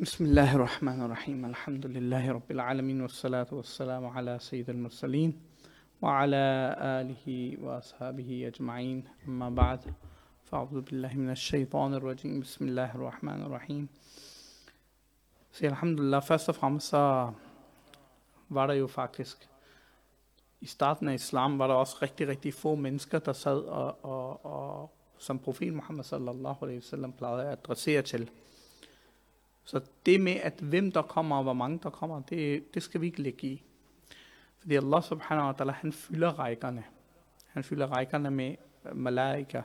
بسم الله الرحمن الرحيم. الحمد لله رب العالمين والصلاة والسلام على سيد المرسلين وعلى آله وأصحابه أجمعين. أما بعد فأعوذ بالله من الشيطان الرجيم. بسم الله الرحمن الرحيم. سي الحمد لله فاستف فامسا var der jo faktisk i starten af islam فو منسكة også rigtig rigtig få mennesker der sad og, og, og som Så det med, at hvem der kommer og hvor mange der kommer, det, det skal vi ikke lægge i. Fordi Allah subhanahu wa ta'ala, han fylder rækkerne. Han fylder rækkerne med malaika.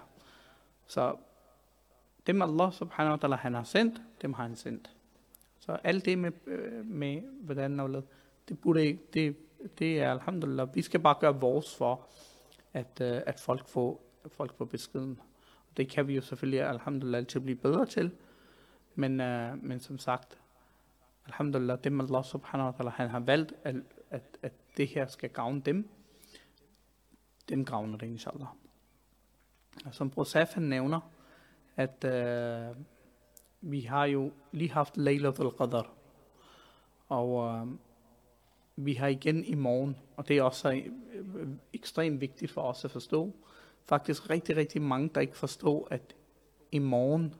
Så dem Allah subhanahu wa ta'ala, han har sendt, dem har han sendt. Så alt det med, øh, med hvordan og det burde ikke, det, det er alhamdulillah. Vi skal bare gøre vores for, at, øh, at folk får, folk får beskeden. Det kan vi jo selvfølgelig alhamdulillah altid blive bedre til. Men, uh, men som sagt, alhamdulillah, dem Allah subhanahu wa ta'ala, han har valgt, at, at, at det her skal gavne dem, dem gavner det, inshallah. Som Brosaf han nævner, at uh, vi har jo lige haft Laylatul Qadr, og uh, vi har igen i morgen, og det er også ekstremt vigtigt for os at forstå, faktisk rigtig, rigtig mange, der ikke forstår, at i morgen,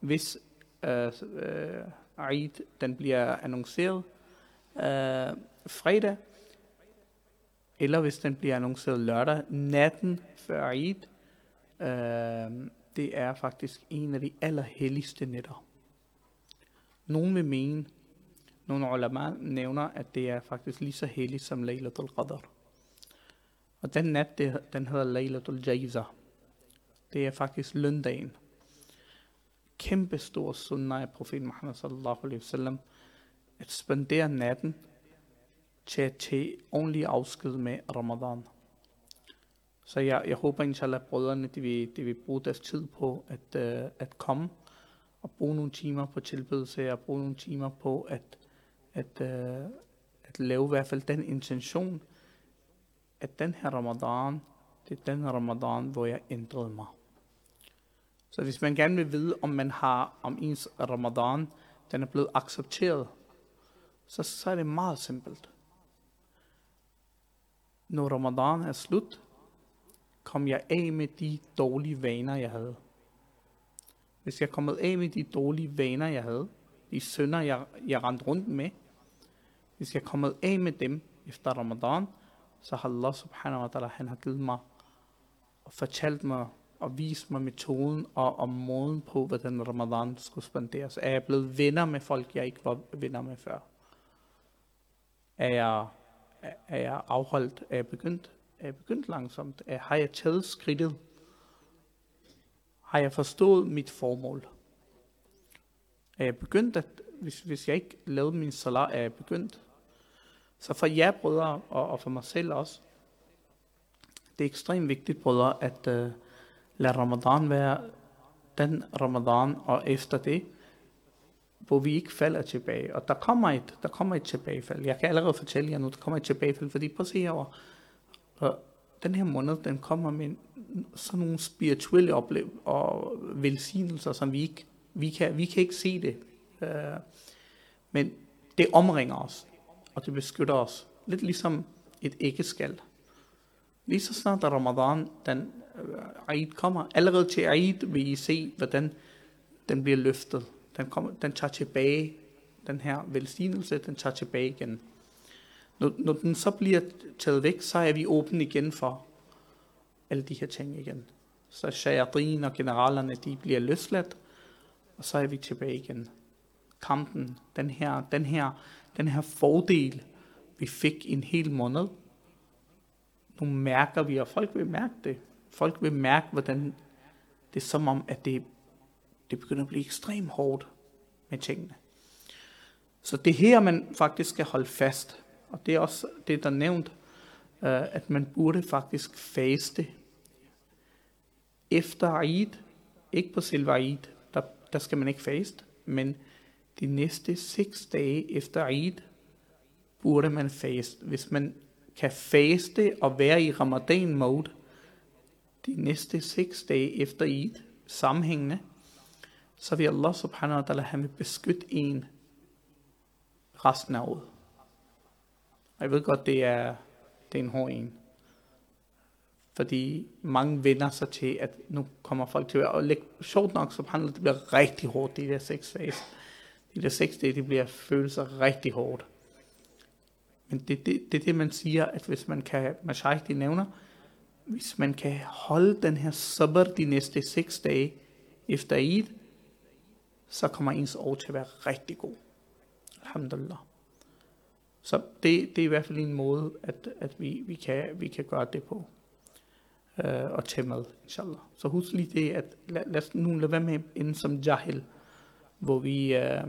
hvis øh, øh, Eid, den bliver annonceret øh, fredag, eller hvis den bliver annonceret lørdag, natten før Eid, øh, det er faktisk en af de allerhelligste nætter. Nogen vil mene, nogle ulama nævner, at det er faktisk lige så helligt som Laylatul Qadr. Og den nat, det, den hedder Laylatul Jaiza. Det er faktisk løndagen kæmpe stor sunnah af profeten Muhammad sallallahu alaihi wasallam, at spendere natten til at tage ordentlig afsked med Ramadan. Så jeg, jeg håber inshallah, at brødrene de vil, de vil bruge deres tid på at, uh, at komme og bruge nogle timer på tilbedelse og bruge nogle timer på at, at, uh, at lave i hvert fald den intention, at den her Ramadan, det er den Ramadan, hvor jeg ændrede mig. Så hvis man gerne vil vide, om man har, om ens ramadan, den er blevet accepteret, så, så er det meget simpelt. Når ramadan er slut, kom jeg af med de dårlige vaner, jeg havde. Hvis jeg er kommet af med de dårlige vaner, jeg havde, de sønder, jeg, jeg rendte rundt med, hvis jeg er kommet af med dem efter ramadan, så har Allah subhanahu wa ta'ala, han har givet mig og fortalt mig og vise mig metoden og, og måden på, hvordan ramadan skulle spenderes. Er jeg blevet venner med folk, jeg ikke var venner med før? Er jeg, er jeg afholdt? Er jeg begyndt? Er jeg begyndt langsomt? Er, har jeg taget skridtet? Har jeg forstået mit formål? Er jeg begyndt at, hvis, hvis jeg ikke lavede min salat, er jeg begyndt? Så for jer brødre, og, og for mig selv også, det er ekstremt vigtigt, brødre, at, uh, lad Ramadan være den Ramadan, og efter det, hvor vi ikke falder tilbage. Og der kommer et, der kommer et tilbagefald. Jeg kan allerede fortælle jer nu, der kommer et tilbagefald, fordi prøv at se herovre. Og den her måned, den kommer med sådan nogle spirituelle oplevelser og velsignelser, som vi ikke, vi kan, vi kan ikke se det. Uh, men det omringer os, og det beskytter os. Lidt ligesom et æggeskal. Lige så snart der Ramadan, den Eid kommer. Allerede til Eid vil I se, hvordan den bliver løftet. Den, kommer, den tager tilbage, den her velsignelse, den tager tilbage igen. Når, når den så bliver taget væk, så er vi åbne igen for alle de her ting igen. Så shayatrin og generalerne, de bliver løsladt, og så er vi tilbage igen. Kampen, den her, den her, den her fordel, vi fik en hel måned, nu mærker vi, og folk vil mærke det. Folk vil mærke, hvordan det er som om, at det, det begynder at blive ekstremt hårdt med tingene. Så det her, man faktisk skal holde fast, og det er også det, der er nævnt, øh, at man burde faktisk faste efter Eid, ikke på selve Eid, der, der skal man ikke faste, men de næste seks dage efter Eid, burde man faste. Hvis man kan faste og være i ramadan mode, de næste seks dage efter Eid, sammenhængende, så vil Allah subhanahu wa ta'ala, han vil beskytte en resten af året. Og jeg ved godt, det er, det er en hård en. Fordi mange vender sig til, at nu kommer folk til at lægge, sjovt nok, så handler det bliver rigtig hårdt, de der seks dage. De der seks dage, det bliver følelser rigtig hårdt. Men det er det, det, det, man siger, at hvis man kan, man de nævner, hvis man kan holde den her sabr de næste seks dage efter Eid, så kommer ens år til at være rigtig god. Alhamdulillah. Så det, det er i hvert fald en måde, at, at vi, vi, kan, vi kan gøre det på. Øh, og tage med, inshallah. Så husk lige det, at lad, lad os nu lade være med inden som jahil, hvor vi, øh,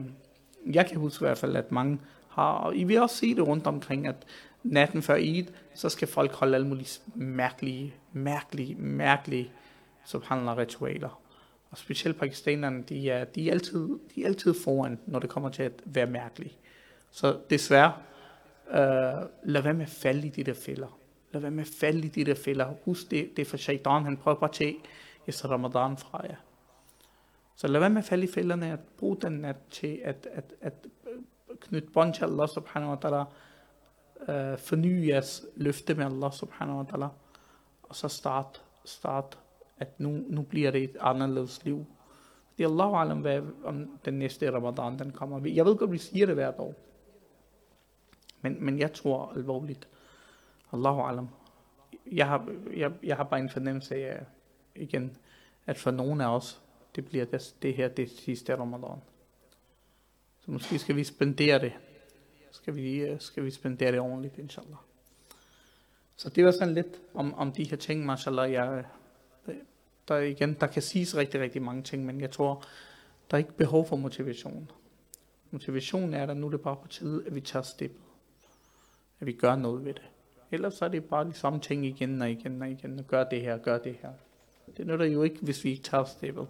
jeg kan huske i hvert fald, at mange har, og I vil også se det rundt omkring, at natten før Eid, så skal folk holde alle mulige mærkelige, mærkelige, mærkelige subhanallah ritualer. Og specielt pakistanerne, de er, de er, altid, de er altid foran, når det kommer til at være mærkelige. Så desværre, øh, lad være med at falde i de der fælder. Lad være med at falde i de der fælder. Husk det, det er for shaitan, han prøver bare at tage efter ramadan fra jer. Så lad være med at falde i fælderne, at bruge den nat til at, at, at knytte bånd til Allah subhanahu wa ta'ala, øh, forny jeres løfte med Allah subhanahu wa ta'ala, og så start, start at nu, nu bliver det et anderledes liv. Det er Allah alam, hvad, om den næste ramadan den kommer. Jeg ved godt, vi siger det hvert år. Men, men jeg tror alvorligt. Allahu alam. Jeg har, jeg, jeg har bare en fornemmelse af, igen, at for nogen af os, det bliver det, det her det sidste ramadan. Så måske skal vi spendere det. Skal vi, øh, skal vi spendere det ordentligt, inshallah. Så det var sådan lidt om, om de her ting, mashallah. Jeg, øh, der, igen, der kan siges rigtig, rigtig mange ting, men jeg tror, der er ikke behov for motivation. Motivation er der, nu er det bare på tide, at vi tager steppet. At vi gør noget ved det. Ellers så er det bare de samme ting igen og igen og igen. Gør det her, gør det her. Det nytter jo ikke, hvis vi ikke tager steppet.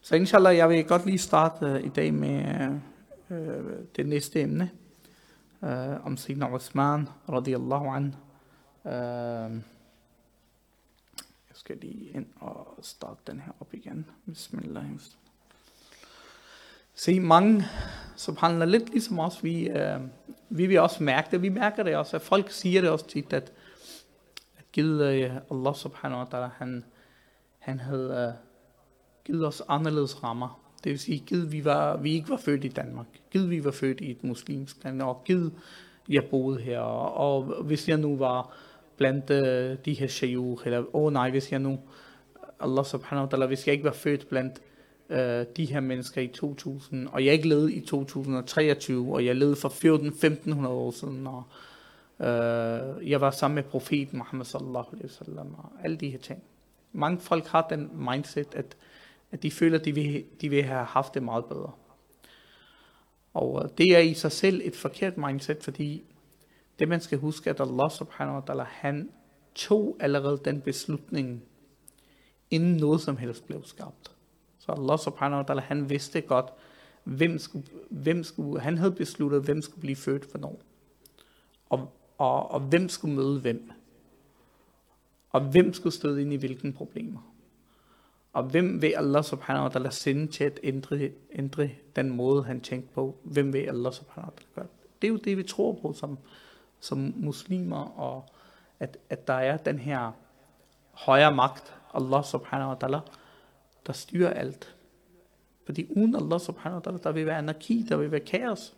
Så inshallah, jeg vil godt lige starte uh, i dag med uh, Øh, det næste emne. øh, om Sayyidina Osman radiyallahu an. Øh, jeg skal lige ind og starte den her op igen. Bismillah. Se, mange, som handler lidt ligesom os, vi, øh, vi vil også mærke det. Vi mærker det også, at folk siger det også tit, at, at givet øh, Allah subhanahu wa ta'ala, han, han havde øh, givet os anderledes rammer. Det vil sige, givet vi, var, vi ikke var født i Danmark, givet vi var født i et muslimsk land, og givet jeg boede her, og, og hvis jeg nu var blandt øh, de her shayukh, eller åh oh, nej, hvis jeg nu, Allah subhanahu wa ta'ala, hvis jeg ikke var født blandt øh, de her mennesker i 2000, og jeg ikke levede i 2023, og jeg levede for 14-1500 år siden, og øh, jeg var sammen med profeten Muhammad sallallahu alaihi wasallam, og alle de her ting. Mange folk har den mindset, at at de føler, at de vil, de vil have haft det meget bedre. Og øh, det er i sig selv et forkert mindset, fordi det man skal huske, at Allah subhanahu wa ta'ala, han tog allerede den beslutning, inden noget som helst blev skabt. Så Allah subhanahu wa ta'ala, han vidste godt, hvem skulle, hvem skulle, han havde besluttet, hvem skulle blive født for. Og, og, og hvem skulle møde hvem. Og hvem skulle støde ind i hvilken problemer. Og hvem vil Allah subhanahu wa ta'ala sende til at ændre, ændre den måde, han tænkte på? Hvem vil Allah subhanahu wa ta'ala gøre? Det er jo det, vi tror på som, som muslimer, og at, at der er den her højere magt, Allah subhanahu wa ta'ala, der styrer alt. Fordi uden Allah subhanahu wa ta'ala, der vil være anarki, der vil være kaos.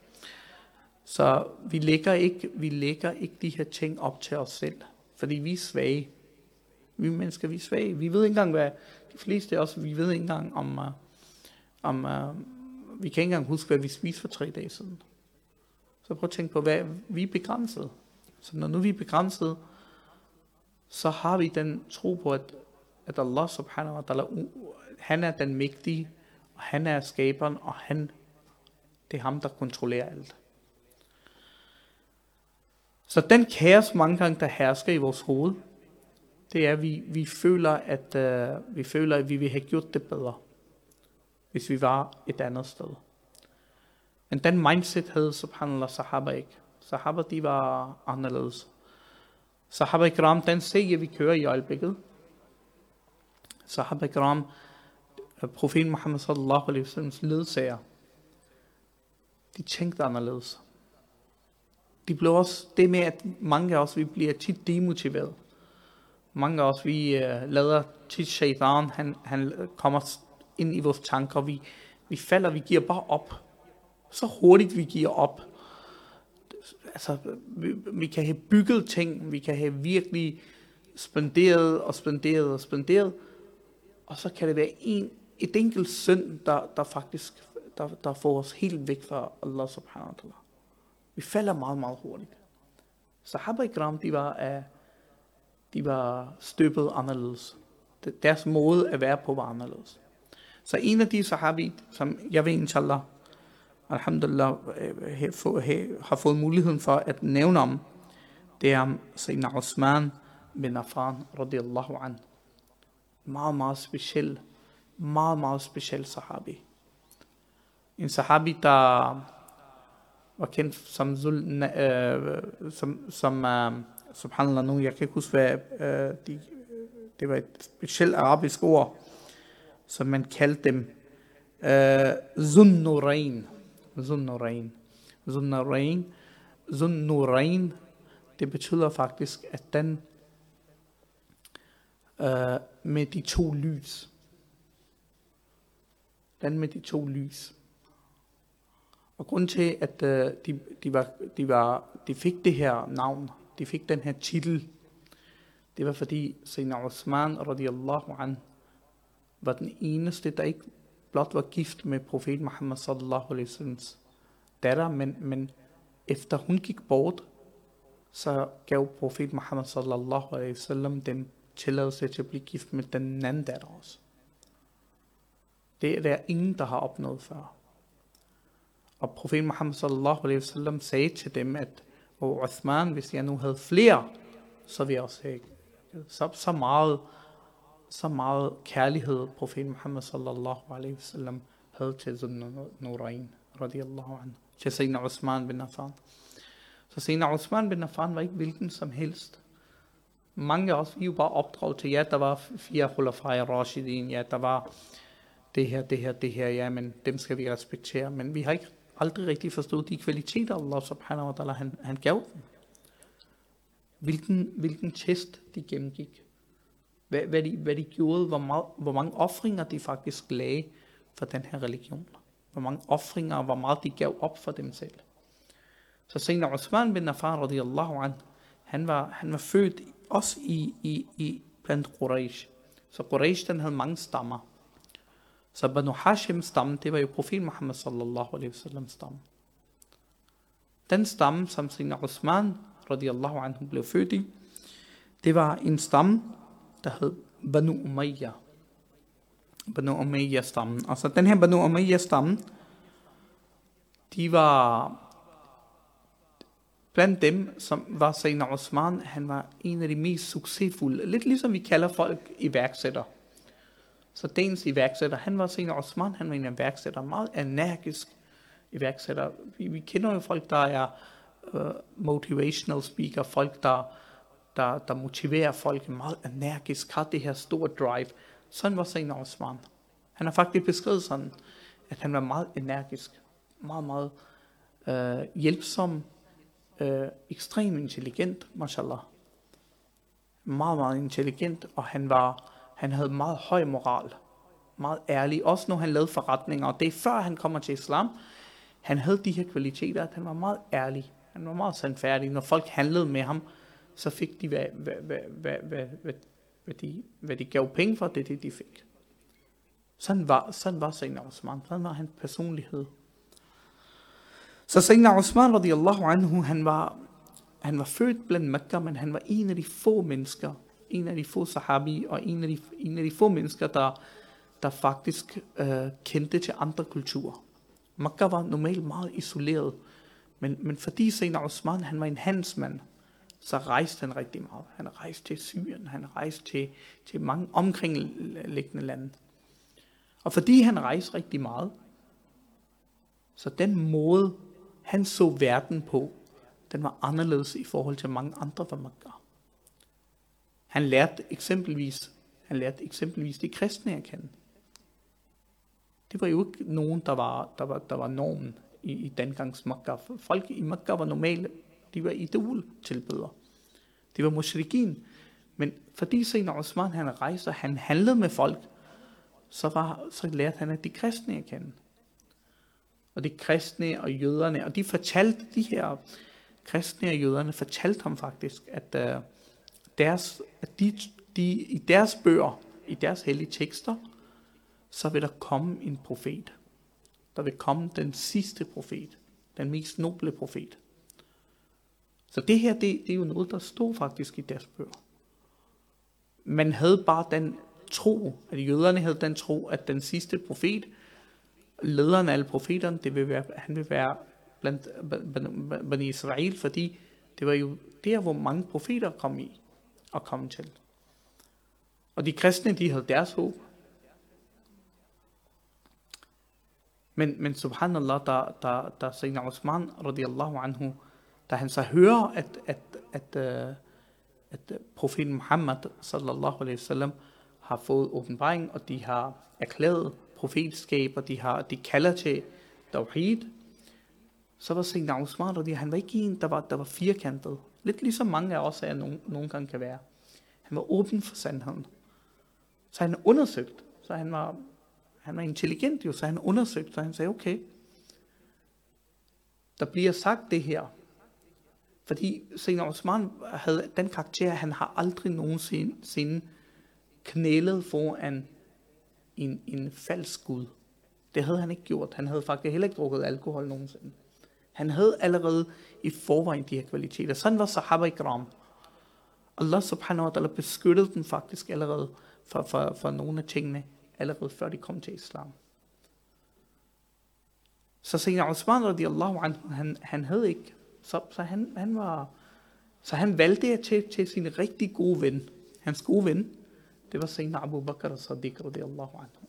Så vi lægger ikke, vi lægger ikke de her ting op til os selv, fordi vi er svage. Vi mennesker, vi er svage. Vi ved ikke engang, hvad de fleste af os, vi ved ikke engang om, uh, om uh, vi kan ikke engang huske, hvad vi spiste for tre dage siden. Så prøv at tænke på, hvad vi er begrænset. Så når nu vi er begrænset, så har vi den tro på, at, at Allah subhanahu wa ta'ala, han er den mægtige, og han er skaberen, og han, det er ham, der kontrollerer alt. Så den kaos mange gange, der hersker i vores hoved, det er, at vi, vi, føler, at, uh, vi føler, at vi vil have gjort det bedre, hvis vi var et andet sted. Men den mindset havde subhanallah sahaba ikke. Sahaba, de var anderledes. Sahaba ikram, den serie, vi kører i øjeblikket. Sahaba ikram, øh, profeten Muhammad sallallahu alaihi wasallam ledsager. de tænkte anderledes. De blev også, det med, at mange af os, vi bliver tit demotiveret. Mange af os, vi uh, lader til shaitan, han, han kommer ind i vores tanker, vi, vi falder, vi giver bare op. Så hurtigt vi giver op. Altså, vi, vi kan have bygget ting, vi kan have virkelig spenderet og spenderet og spenderet, og så kan det være en, et enkelt synd, der, der faktisk der, der får os helt væk fra Allah subhanahu wa ta'ala. Vi falder meget, meget hurtigt. Sahaba ikram, de var, uh, de var støbet anderledes. Deres måde at være på var anderledes. Så en af de sahabi, som jeg ved inshallah, alhamdulillah, øh, har fået muligheden for at nævne om, det er Sayyidina Osman bin Affan radiyallahu an. Meget, meget speciel, meget, meget speciel sahabi. En sahabi, der var kendt som, Zul, øh, som, som uh, subhanallah nu, jeg kan ikke huske, hvad øh, de, det var et specielt arabisk ord, som man kaldte dem øh, uh, Zunnurain. Zunnurain. Zunnurain. Zunnurain, det betyder faktisk, at den øh, med de to lys. Den med de to lys. Og grund til, at øh, de, de, var, de, var, de fik det her navn, de fik den her titel, det var fordi Sayyidina Osman radiyallahu an var den eneste, der ikke blot var gift med profet Muhammad sallallahu alaihi wasallam datter, men, men efter hun gik bort, så gav profet Muhammad sallallahu alaihi wasallam dem tilladelse til at blive gift med den anden datter også. Det er der ingen, der har opnået før. Og profet Muhammad sallallahu alaihi wasallam sagde til dem, at og Uthman, hvis jeg nu havde flere, så ville jeg også have så, så meget, så meget kærlighed, profet Muhammad sallallahu alaihi wasallam havde til Nurain, radiyallahu anhu, til Sayyidina Uthman bin Affan. Så Sayyidina Uthman bin Affan var ikke hvilken som helst. Mange af os, vi er jo bare opdraget til, ja, der var fire Khulafai Rashidin, ja, der var det her, det her, det her, ja, men dem skal vi respektere. Men vi har ikke aldrig rigtig forstod de kvaliteter, Allah subhanahu wa ta'ala han, han gav dem. Hvilken, hvilken test de gennemgik. Hvad, hvad, de, hvad de gjorde, hvor, meget, hvor mange offringer de faktisk lagde for den her religion. Hvor mange offringer, hvor meget de gav op for dem selv. Så senere Osman bin Affan radiyallahu an, han var, han var født også i, i, i blandt Quraysh. Så Quraysh den havde mange stammer. Så Banu Hashim stamme, det var jo profil Muhammad sallallahu alaihi wasallam stamme. Den stamme, som Sina Osman radiallahu anhu blev født i, det var en stamme, der hed Banu Umayya. Banu Umayya-stammen. Altså den her Banu Umayya-stammen, de var blandt dem, som var Sayyidina Osman, han var en af de mest succesfulde, lidt ligesom vi kalder folk iværksætter. Så dagens iværksætter, han var senere Osman, han var en iværksætter, meget energisk iværksætter. Vi, vi kender jo folk, der er uh, motivational speaker, folk, der, der, der motiverer folk meget energisk, har det her store drive. Sådan var senere Osman. Han har faktisk beskrevet sådan, at han var meget energisk, meget, meget uh, hjælpsom, uh, ekstremt intelligent, mashallah. Meget, meget intelligent, og han var han havde meget høj moral, meget ærlig, også når han lavede forretninger, og det er før han kommer til islam, han havde de her kvaliteter, at han var meget ærlig, han var meget sandfærdig. Når folk handlede med ham, så fik de, hvad, hvad, hvad, hvad, hvad, hvad, hvad, de, hvad de gav penge for, det det, de fik. Sådan var, sådan var Sayyidina Osman, sådan var hans personlighed. Så Sayyidina Osman radiyallahu anhu, han var, han var født blandt Mekka, men han var en af de få mennesker, en af de få sahabi, og en af de, en af de få mennesker, der, der faktisk øh, kendte til andre kulturer. Makkah var normalt meget isoleret, men, men fordi Sayyidina Osman, han var en handelsmand, så rejste han rigtig meget. Han rejste til Syrien, han rejste til, til mange omkringliggende lande. Og fordi han rejste rigtig meget, så den måde, han så verden på, den var anderledes i forhold til mange andre fra Makkah. Han lærte eksempelvis, han lærte eksempelvis de kristne at kende. Det var jo ikke nogen, der var, der var, der var normen i, i dengangs Makkah. Folk i Makkah var normale, de var idoltilbedere. De var mushrikin. Men fordi Sayyidina Osman han rejste, han handlede med folk, så, var, så lærte han, at de kristne at kende. Og de kristne og jøderne, og de fortalte de her kristne og jøderne, fortalte ham faktisk, at, uh, deres, at de, de, i deres bøger, i deres hellige tekster, så vil der komme en profet. Der vil komme den sidste profet. Den mest noble profet. Så det her, det, det er jo noget, der stod faktisk i deres bøger. Man havde bare den tro, at jøderne havde den tro, at den sidste profet, lederen af alle profeterne, det vil være, han vil være blandt Bani Israel, fordi det var jo der, hvor mange profeter kom i og komme til. Og de kristne, de havde deres håb. Men, men subhanallah, da, da, da Sayyidina Osman radiyallahu anhu, da han så hører, at, at, at, at, at profeten Muhammad sallallahu alaihi wasallam har fået åbenbaring, og de har erklæret profetskab, og de, har, de kalder til tawhid, så var Sayyidina Osman, og han var ikke en, der var, der var firkantet. Lidt ligesom mange af os er nogle, nogle gange kan være. Han var åben for sandheden. Så han undersøgte. Så han var, han var intelligent jo, så han undersøgte, så han sagde, okay, der bliver sagt det her. Fordi Sayyidina Osman havde den karakter, han har aldrig nogensinde knælet foran en, en falsk Gud. Det havde han ikke gjort. Han havde faktisk heller ikke drukket alkohol nogensinde. Han havde allerede i forvejen de her kvaliteter. Sådan var sahaba ikram. Allah subhanahu wa ta'ala beskyttede dem faktisk allerede for, for, for nogle af tingene, allerede før de kom til islam. Så Sayyidina Osman radiallahu anhu, han, han havde ikke, så, så han, han var, så han valgte at til, til sin rigtig gode ven, hans gode ven, det var Sayyidina Abu Bakr al-Sadiq radiallahu anhu.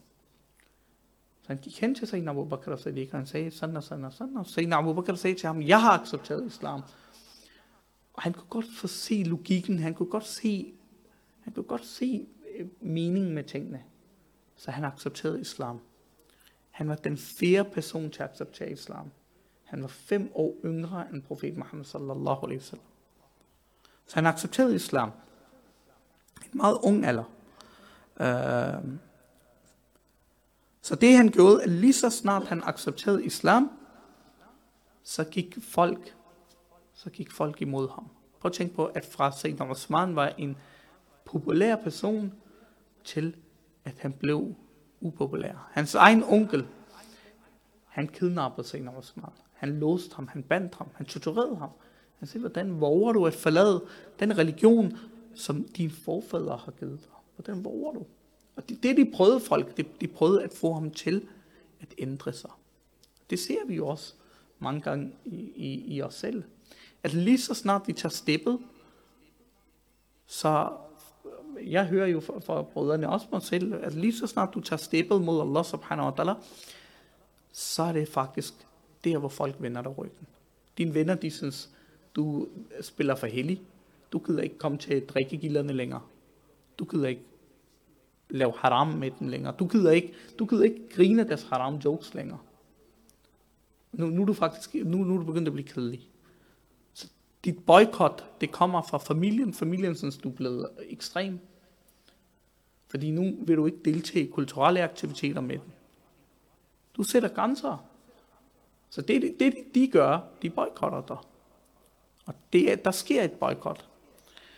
Så han gik hen til Sayyidina Abu Bakr al-Sadiq, og han sagde sådan og sådan og sådan, og Sayyidina Abu Bakr sagde til ham, jeg har accepteret islam. Og han kunne godt få se logikken, han kunne godt se, han kunne godt se øh, meningen med tingene. Så han accepterede islam. Han var den fjerde person til at acceptere islam. Han var fem år yngre end profet Muhammad sallallahu alaihi wasallam. Så han accepterede islam. En meget ung alder. Uh, så det han gjorde, at lige så snart han accepterede islam, så gik folk så gik folk imod ham. Prøv at tænke på, at fra Sayyidina Osman var en populær person, til at han blev upopulær. Hans egen onkel, han kidnappede Sayyidina Osman. Han låste ham, han bandt ham, han torturerede ham. Han sagde, hvordan våger du at forlade den religion, som dine forfædre har givet dig? Hvordan våger du? Og det, det de prøvede folk, det, de prøvede at få ham til at ændre sig. Det ser vi jo også mange gange i, i, i os selv at lige så snart vi tager steppet, så jeg hører jo fra, fra brødrene også mig selv, at lige så snart du tager steppet mod Allah subhanahu wa ta'ala, så er det faktisk der, hvor folk vender dig ryggen. Dine venner, de synes, du spiller for hellig. Du gider ikke komme til drikkegilderne længere. Du gider ikke lave haram med den længere. Du gider ikke, du gider ikke grine deres haram jokes længere. Nu, nu er du faktisk nu, nu er du begyndt at blive kedelig dit boykot, det kommer fra familien. Familien synes, du er blevet ekstrem. Fordi nu vil du ikke deltage i kulturelle aktiviteter med dem. Du sætter grænser. Så det, det de gør, de boykotter dig. Og det, der sker et boykot.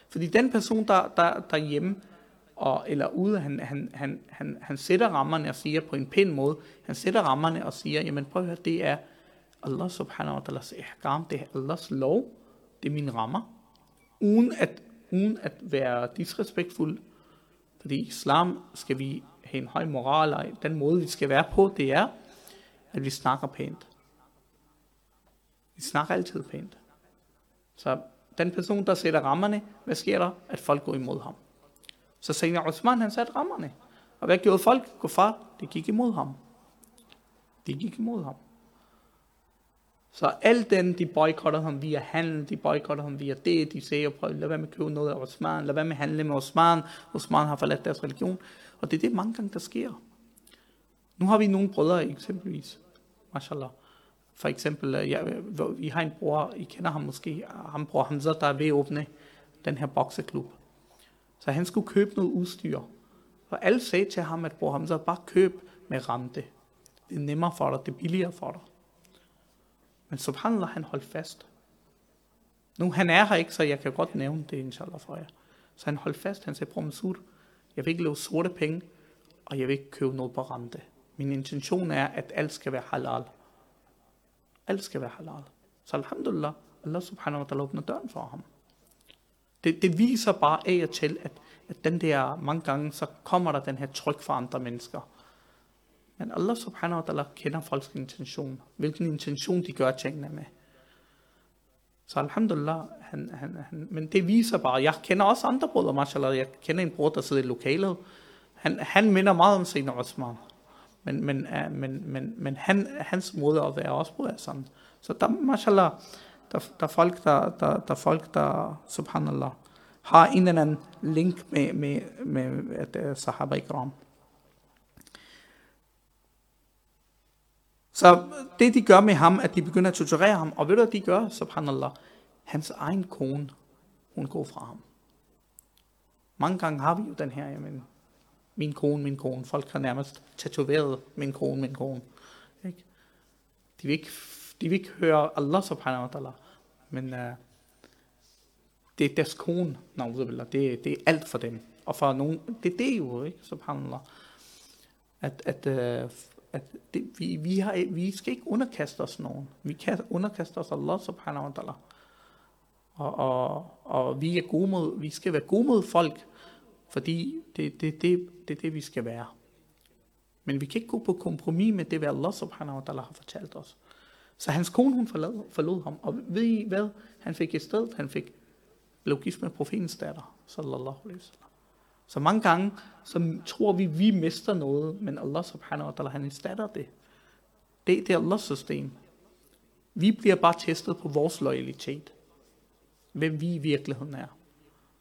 Fordi den person, der, der, der hjemme, og, eller ude, han, han, han, han, han sætter rammerne og siger på en pæn måde, han sætter rammerne og siger, jamen prøv at høre, det er Allah subhanahu wa ta'ala's ihkam, det er Allahs lov, det er mine rammer, uden at, uden at være disrespektfuld. Fordi i islam skal vi have en høj moral, og den måde, vi skal være på, det er, at vi snakker pænt. Vi snakker altid pænt. Så den person, der sætter rammerne, hvad sker der? At folk går imod ham. Så Sayyidina Osman, han satte rammerne. Og hvad gjorde folk? Kuffar, det gik imod ham. Det gik imod ham. Så alt den, de boykotter ham via handel, de boykotter ham via det, de siger, prøv, lad være med at købe noget af Osman, lad være med at handle med Osman, Osman har forladt deres religion. Og det er det mange gange, der sker. Nu har vi nogle brødre eksempelvis, mashallah, For eksempel, øh, ja, vi har en bror, I kender ham måske, ham bror Hamza, der er ved at åbne den her bokseklub. Så han skulle købe noget udstyr. Og alle sagde til ham, at bror Hamza, bare køb med ramte. Det er nemmere for dig, det er billigere for dig. Men subhanallah, han holdt fast. Nu, han er her ikke, så jeg kan godt nævne det, inshallah, for jer. Så han holdt fast, han sagde, bror Masud, jeg vil ikke lave sorte penge, og jeg vil ikke købe noget på ramte. Min intention er, at alt skal være halal. Alt skal være halal. Så alhamdulillah, Allah subhanahu wa ta'ala åbner døren for ham. Det, det viser bare af og til, at, at den der, mange gange, så kommer der den her tryk fra andre mennesker. Men Allah subhanahu wa ta'ala kender folks intention. Hvilken intention de gør tingene med. Så alhamdulillah, han, han, han, men det viser bare, jeg kender også andre brødre, mashallah. Jeg kender en bror, der sidder i lokalet. Han, han minder meget om sin Osman. Men, men, men, men, men han, hans måde at være også på er sådan. Så der, mashallah, der, der er folk, der, der, der, folk, der, subhanallah, har en eller anden link med, med, med at øh, sahaba ikram. Så det de gør med ham, at de begynder at torturere ham, og ved du hvad de gør, subhanallah, hans egen kone, hun går fra ham. Mange gange har vi jo den her, jamen, min kone, min kone. Folk har nærmest tatoveret min kone, min kone. Ikke? De, vil ikke, de vil ikke høre Allah subhanahu wa ta'ala, men uh, det er deres kone, det, det er alt for dem. Og for nogen, det er det jo, ikke, subhanallah. At, at, uh, at det, vi, vi, har, vi skal ikke underkaste os nogen. Vi kan underkaste os Allah subhanahu wa ta'ala. Og, og, og vi, er gode mod, vi skal være gode mod folk, fordi det, det, det, det er det, vi skal være. Men vi kan ikke gå på kompromis med det, hvad Allah subhanahu wa ta'ala har fortalt os. Så hans kone, hun forlod, forlod ham. Og ved I hvad? Han fik i stedet, han fik, blev gift med profetens datter, sallallahu alaihi wasallam. Så mange gange, så tror vi, vi mister noget, men Allah subhanahu wa ta'ala, han erstatter det. Det, det er Allahs system. Vi bliver bare testet på vores loyalitet. Hvem vi i virkeligheden er.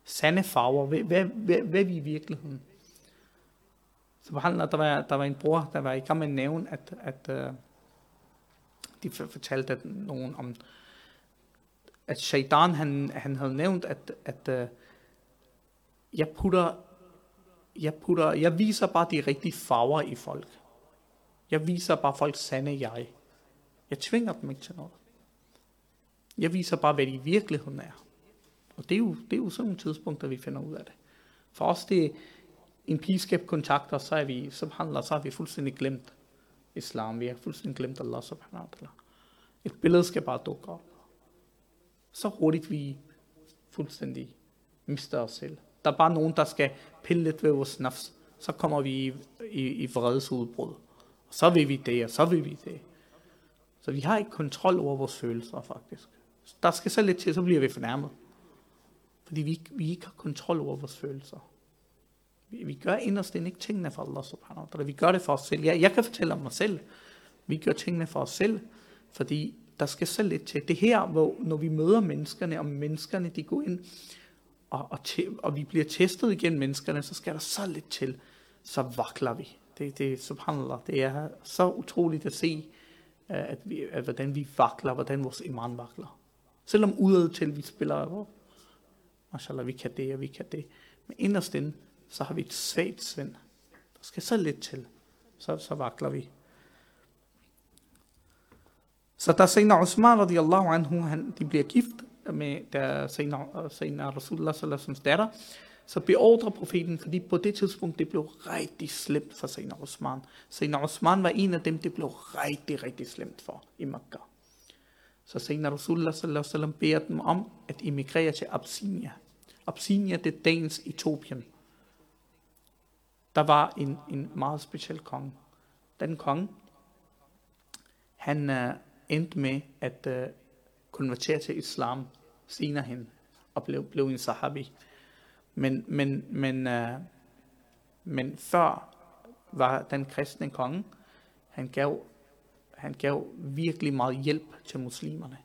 Sande farver. Hvad, hvad, hvad, hvad vi i virkeligheden. Subhanallah, der var, der var en bror, der var i gang med at nævne, at, at uh, de fortalte at nogen om, at shaitan, han, han havde nævnt, at, at uh, jeg putter, jeg putter, jeg viser bare de rigtige farver i folk. Jeg viser bare folk sande jeg. Jeg tvinger dem ikke til noget. Jeg viser bare, hvad de i virkeligheden er. Og det er jo, det er jo sådan nogle tidspunkter, vi finder ud af det. For os, det, en pigeskab kontakter, så er vi, så handler, så har vi fuldstændig glemt islam. Vi har fuldstændig glemt Allah subhanahu wa ta'ala. Et billede skal bare dukke op. Så hurtigt vi fuldstændig mister os selv. Der er bare nogen, der skal pille lidt ved vores nafs. Så kommer vi i, i, i vredesudbrud. Og så vil vi det, og så vil vi det. Så vi har ikke kontrol over vores følelser, faktisk. Der skal så lidt til, så bliver vi fornærmet. Fordi vi, vi ikke har kontrol over vores følelser. Vi, vi gør inderst ikke tingene for Allah subhanahu wa ta'ala. Vi gør det for os selv. Jeg, jeg kan fortælle om mig selv. Vi gør tingene for os selv, fordi der skal så lidt til. Det her, hvor når vi møder menneskerne, og menneskerne de går ind, og, og, te, og vi bliver testet igen menneskerne, så skal der så lidt til, så vakler vi. Det, det, subhanallah, det er så utroligt at se, øh, at, vi, at hvordan vi vakler, hvordan vores iman vakler. Selvom udad til vi spiller, oh, mashallah, vi kan det, og vi kan det. Men inderst inde, så har vi et svagt sind. Der skal så lidt til, så, så vakler vi. Så da Sayyidina Usman radiyallahu anhu, han, de bliver gift med der Sayyidina, Sayyidina Rasulullah sallallahu datter, så beordrer profeten, fordi på det tidspunkt, det blev rigtig slemt for Sayyidina Usman. Sayyidina Usman var en af dem, det blev rigtig, rigtig slemt for i Makkah. Så Sayyidina Rasulullah sallallahu beder dem om at emigrere til Abyssinia. Abyssinia, det er dagens Etiopien der var en, en meget speciel konge. Den konge, han uh, endte med at uh, konvertere til islam senere hen, og blev, blev en sahabi. Men, men, men, uh, men før var den kristne konge, han gav, han gav virkelig meget hjælp til muslimerne.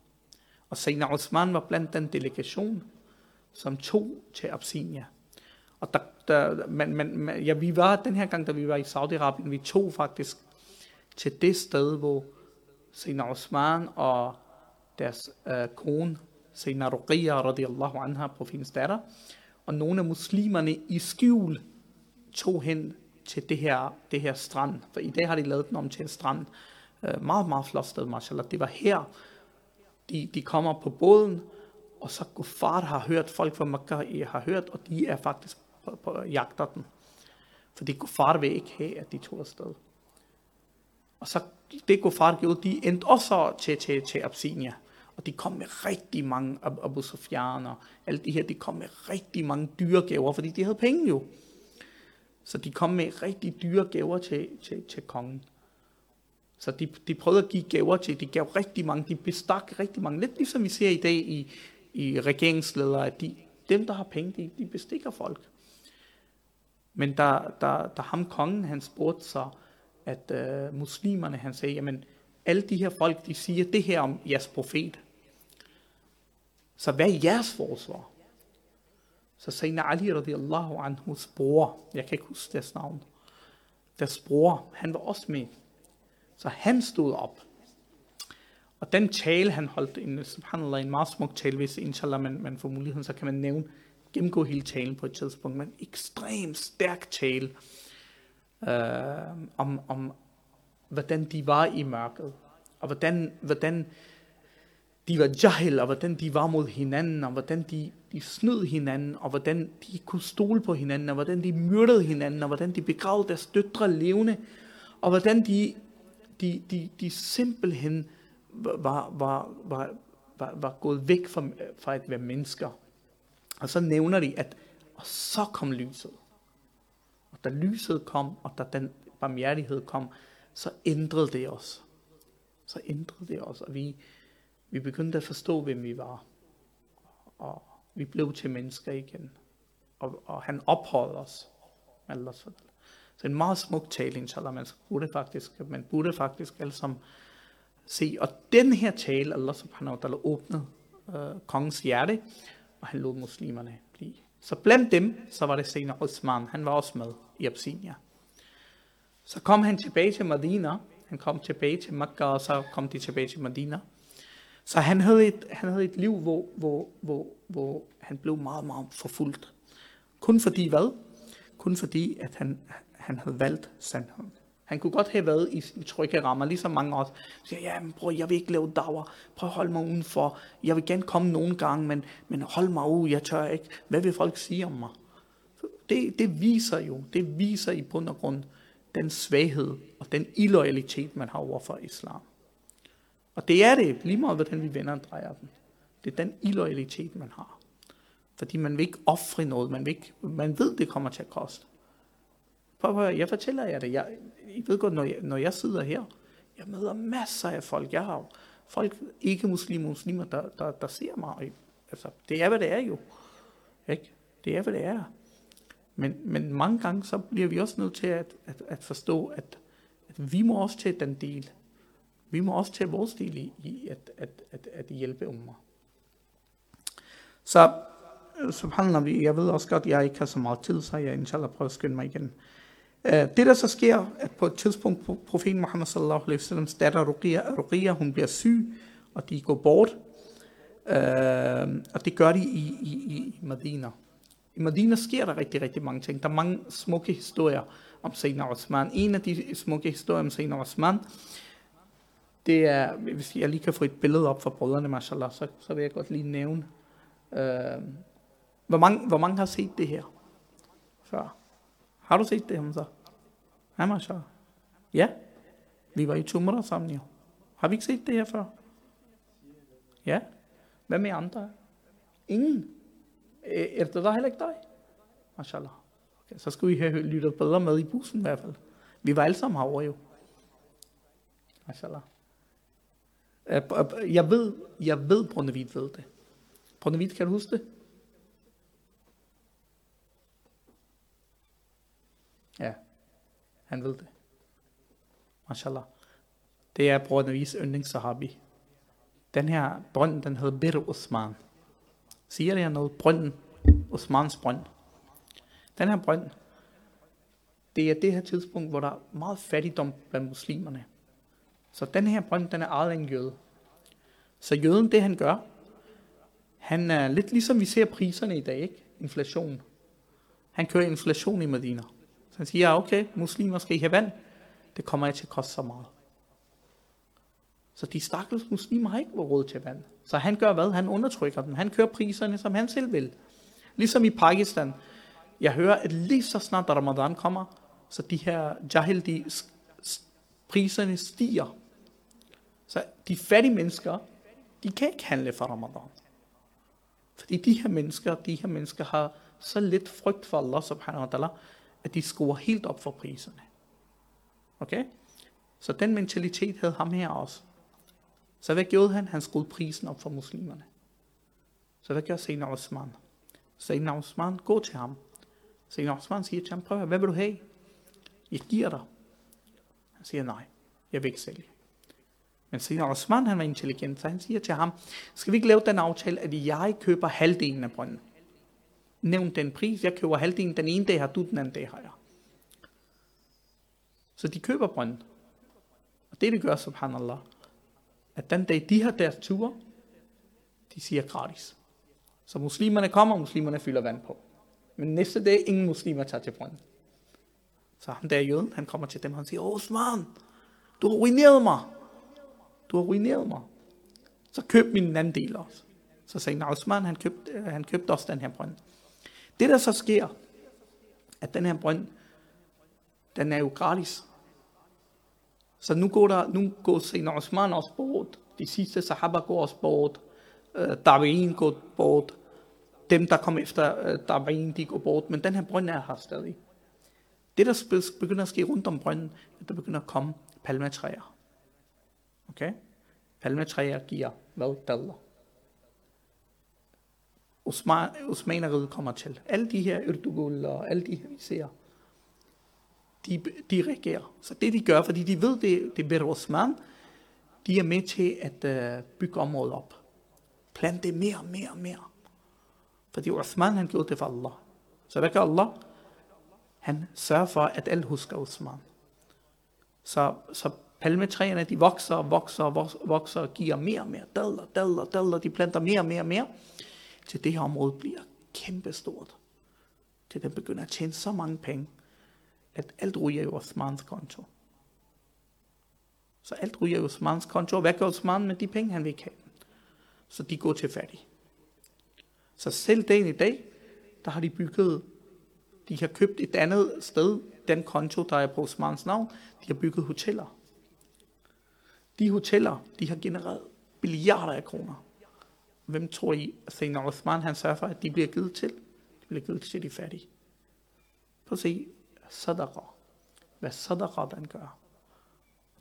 Og Sayyidina Osman var blandt den delegation, som tog til Absinia. Og der, der, men, men, ja, vi var den her gang, da vi var i Saudi-Arabien, vi tog faktisk til det sted, hvor Sina Osman og deres øh, kone, Sina Ruqiyya radiyallahu anha, profetens datter, og nogle af muslimerne i skjul tog hen til det her, det her strand. For i dag har de lavet den om til en strand. Øh, meget, meget flot sted, mashallah. Det var her, de, de kommer på båden, og så Gufar har hørt, folk fra Makkah har hørt, og de er faktisk på, på jagter den. Fordi Gufar vil ikke have, at de tog afsted. Og så det Gufar gjorde, de endte også til, til, til Absinia. Og de kom med rigtig mange Abu Sufyan og alle de her, de kom med rigtig mange dyre gaver, fordi de havde penge jo. Så de kom med rigtig dyre gaver til, til, til kongen. Så de, de prøvede at give gaver til, de gav rigtig mange, de bestak rigtig mange, lidt ligesom vi ser i dag i, i regeringsledere, at de, dem, der har penge, de, de bestikker folk. Men da, da, da ham kongen, han spurgte sig, at øh, muslimerne, han sagde, jamen, alle de her folk, de siger det her om jeres profet. Så hvad er jeres forsvar? Så Sayyidina Ali radiallahu anhus bror, jeg kan ikke huske deres navn, deres bror, han var også med. Så han stod op. Og den tale, han holdt, en, subhanallah, en meget smuk tale, hvis inshallah man, man får muligheden, så kan man nævne, gennemgå hele talen på et tidspunkt, men ekstremt stærk tale øh, om, om, hvordan de var i mørket, og hvordan, hvordan de var jahil, og hvordan de var mod hinanden, og hvordan de, de snød hinanden, og hvordan de kunne stole på hinanden, og hvordan de myrdede hinanden, og hvordan de begravede deres døtre levende, og hvordan de, de, de, de simpelthen var, var, var, var, var gået væk fra, fra at være mennesker. Og så nævner de, at og så kom lyset. Og da lyset kom, og da den barmhjertighed kom, så ændrede det os. Så ændrede det os, og vi, vi begyndte at forstå, hvem vi var. Og vi blev til mennesker igen. Og, og han opholdt os. Så en meget smuk tale, inshallah. Man burde faktisk, man burde faktisk alle sammen se. Og den her tale, Allah subhanahu wa ta'ala åbnede øh, kongens hjerte, og han lod muslimerne blive. Så blandt dem, så var det senere Osman. Han var også med i Absinia. Så kom han tilbage til Medina. Han kom tilbage til Mekka, og så kom de tilbage til Medina. Så han havde et, han havde et liv, hvor, hvor, hvor, hvor han blev meget, meget forfulgt. Kun fordi hvad? Kun fordi, at han, han havde valgt sandheden. Han kunne godt have været i, i trygge rammer, ligesom mange også siger, ja, men bror, jeg vil ikke lave dager, prøv at holde mig udenfor, jeg vil gerne komme nogle gange, men, men hold mig ud, jeg tør ikke, hvad vil folk sige om mig? Det, det viser jo, det viser i bund og grund den svaghed og den illoyalitet, man har overfor islam. Og det er det, lige meget hvordan vi vender og drejer den. Det er den illoyalitet, man har. Fordi man vil ikke ofre noget, man, vil ikke, man ved, det kommer til at koste. Prøv, prøv, jeg fortæller jer det. Jeg, I ved godt, når jeg, når jeg sidder her, jeg møder masser af folk. Jeg har folk, ikke muslimer, muslimer, der, der, der ser mig. Altså, det er, hvad det er jo. Ikke? Det er, hvad det er. Men, men mange gange, så bliver vi også nødt til at, at, at forstå, at, at vi må også tage den del. Vi må også tage vores del i, i at, at, at, at hjælpe ummer. Så, subhanallah, jeg ved også godt, at jeg ikke har så meget tid, så jeg inshallah prøver at skynde mig igen. Øh, det der så sker, at på et tidspunkt profeten Muhammad sallallahu alaihi wasallam datter Ruqiyya, Ruqiyya, hun bliver syg, og de går bort. Uh, og det gør de i, i, i Medina. I Medina sker der rigtig, rigtig mange ting. Der er mange smukke historier om Sayyidina Osman. En af de smukke historier om Sayyidina Osman, det er, hvis jeg lige kan få et billede op for brødrene, mashallah, så, så vil jeg godt lige nævne. Øh, hvor, mange, hvor mange har set det her før? Har du set det, Hamza? Ja, mashallah. Ja, vi var i Tumra sammen jo. Har vi ikke set det her før? Ja. Hvad med andre? Ingen. Er det der heller ikke dig? Mashallah. Okay, så skulle I have lyttet bedre med i bussen i hvert fald. Vi var alle sammen herovre jo. Mashallah. Jeg ved, jeg ved, Brunevit ved det. Brunevit, kan du huske det? Ja, han ved det. Mashallah. Det er Brunevits yndlingssahabi. Den her brønd, den hedder Bir Osman. Siger det her noget? Brønden. Osmans brønd. Den her brønd, det er det her tidspunkt, hvor der er meget fattigdom blandt muslimerne. Så den her brønd, den er ejet af en jøde. Så jøden, det han gør, han er lidt ligesom vi ser priserne i dag, ikke? Inflation. Han kører inflation i Medina. Så han siger, ja, okay, muslimer skal I have vand. Det kommer ikke til at koste så meget. Så de stakkels muslimer har ikke råd til vand. Så han gør hvad? Han undertrykker dem. Han kører priserne, som han selv vil. Ligesom i Pakistan. Jeg hører, at lige så snart Ramadan kommer, så de her jahil, de priserne stiger. Så de fattige mennesker, de kan ikke handle for Ramadan. Fordi de her mennesker, de her mennesker har så lidt frygt for Allah subhanahu wa ta'ala, at de skruer helt op for priserne. Okay? Så den mentalitet havde ham her også. Så hvad gjorde han? Han skruede prisen op for muslimerne. Så hvad gør Sena Osman? Sena Osman, går til ham. Sena Osman siger til ham, prøv hvad vil du have? Jeg giver dig. Han siger, nej, jeg vil ikke sælge. Men Sena Osman, han var intelligent, så han siger til ham, skal vi ikke lave den aftale, at jeg køber halvdelen af brønden? Nævn den pris, jeg køber halvdelen, den ene dag har du, den anden dag har jeg. Så de køber brønden. Og det, de gør, subhanallah, at den dag, de har deres tur, de siger gratis. Så muslimerne kommer, og muslimerne fylder vand på. Men næste dag, ingen muslimer tager til brønden. Så han der jøden, han kommer til dem, og han siger, Osman, du har ruineret mig. Du har ruineret mig. Så køb min anden del også. Så sagde Osman, han købte, han købte også den her brønd. Det der så sker, at den her brønd, den er jo gratis. Så nu går der, nu går Sayyidina Osman også bort. De sidste sahaba går også bort. Uh, Tabi'in går bort. Dem, der kom efter øh, Tabi'in, de går bort. Men den her brønd er her stadig. Det, der begynder at ske rundt om brønden, at der begynder at komme palmetræer. Okay? Palmetræer giver hvad? Dadler. Osman, Osmaneriet kommer til. Alle de her Erdogan og alle de her, vi ser, de, de reagerer. Så det de gør, fordi de ved, det, det er Osman, de er med til at uh, bygge området op. Plante mere mere mere. Fordi Osman, han gjorde det for Allah. Så hvad gør Allah? Han sørger for, at alle husker Osman. Så, så palmetræerne, de vokser og vokser og vokser og giver mere og mere. Dadler, dadler, dadler. De planter mere og mere og mere. Til det her område bliver kæmpestort. Til den begynder at tjene så mange penge at alt ryger i Osmans konto. Så alt ryger i Osmans konto, og hvad gør Osman med de penge, han vil have? Så de går til fattige. Så selv dagen i dag, der har de bygget, de har købt et andet sted, den konto, der er på Osmans navn, de har bygget hoteller. De hoteller, de har genereret milliarder af kroner. Hvem tror I, at Sayyidina Osman, han sørger for, at de bliver givet til? De bliver givet til de fattige. Prøv at se, sadaqa. Hvad sadaqa den gør.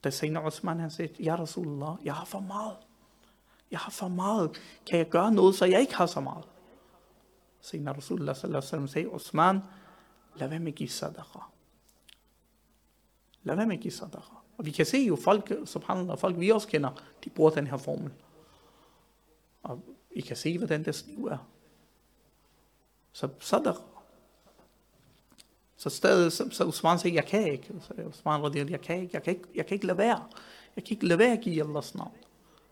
Da Sayyidina Osman han sagde, Ja Rasulullah, jeg har for meget. Jeg har for meget. Kan jeg gøre noget, så jeg ikke har så meget? Sayyidina Rasulullah sallallahu alaihi wasallam sagde, Osman, lad være med at give sadaqa. Lad være med at give sadaqa. Og vi kan se jo folk, subhanallah, folk vi også kender, de bruger den her formel. Og I kan se, hvordan deres liv er. Så sadaqa. Så stadig, så, så Usman siger, jeg kan ikke. Så Usman radier, jeg kan ikke, jeg kan ikke, jeg kan ikke lade være. Jeg kan ikke lade være at give Allahs navn.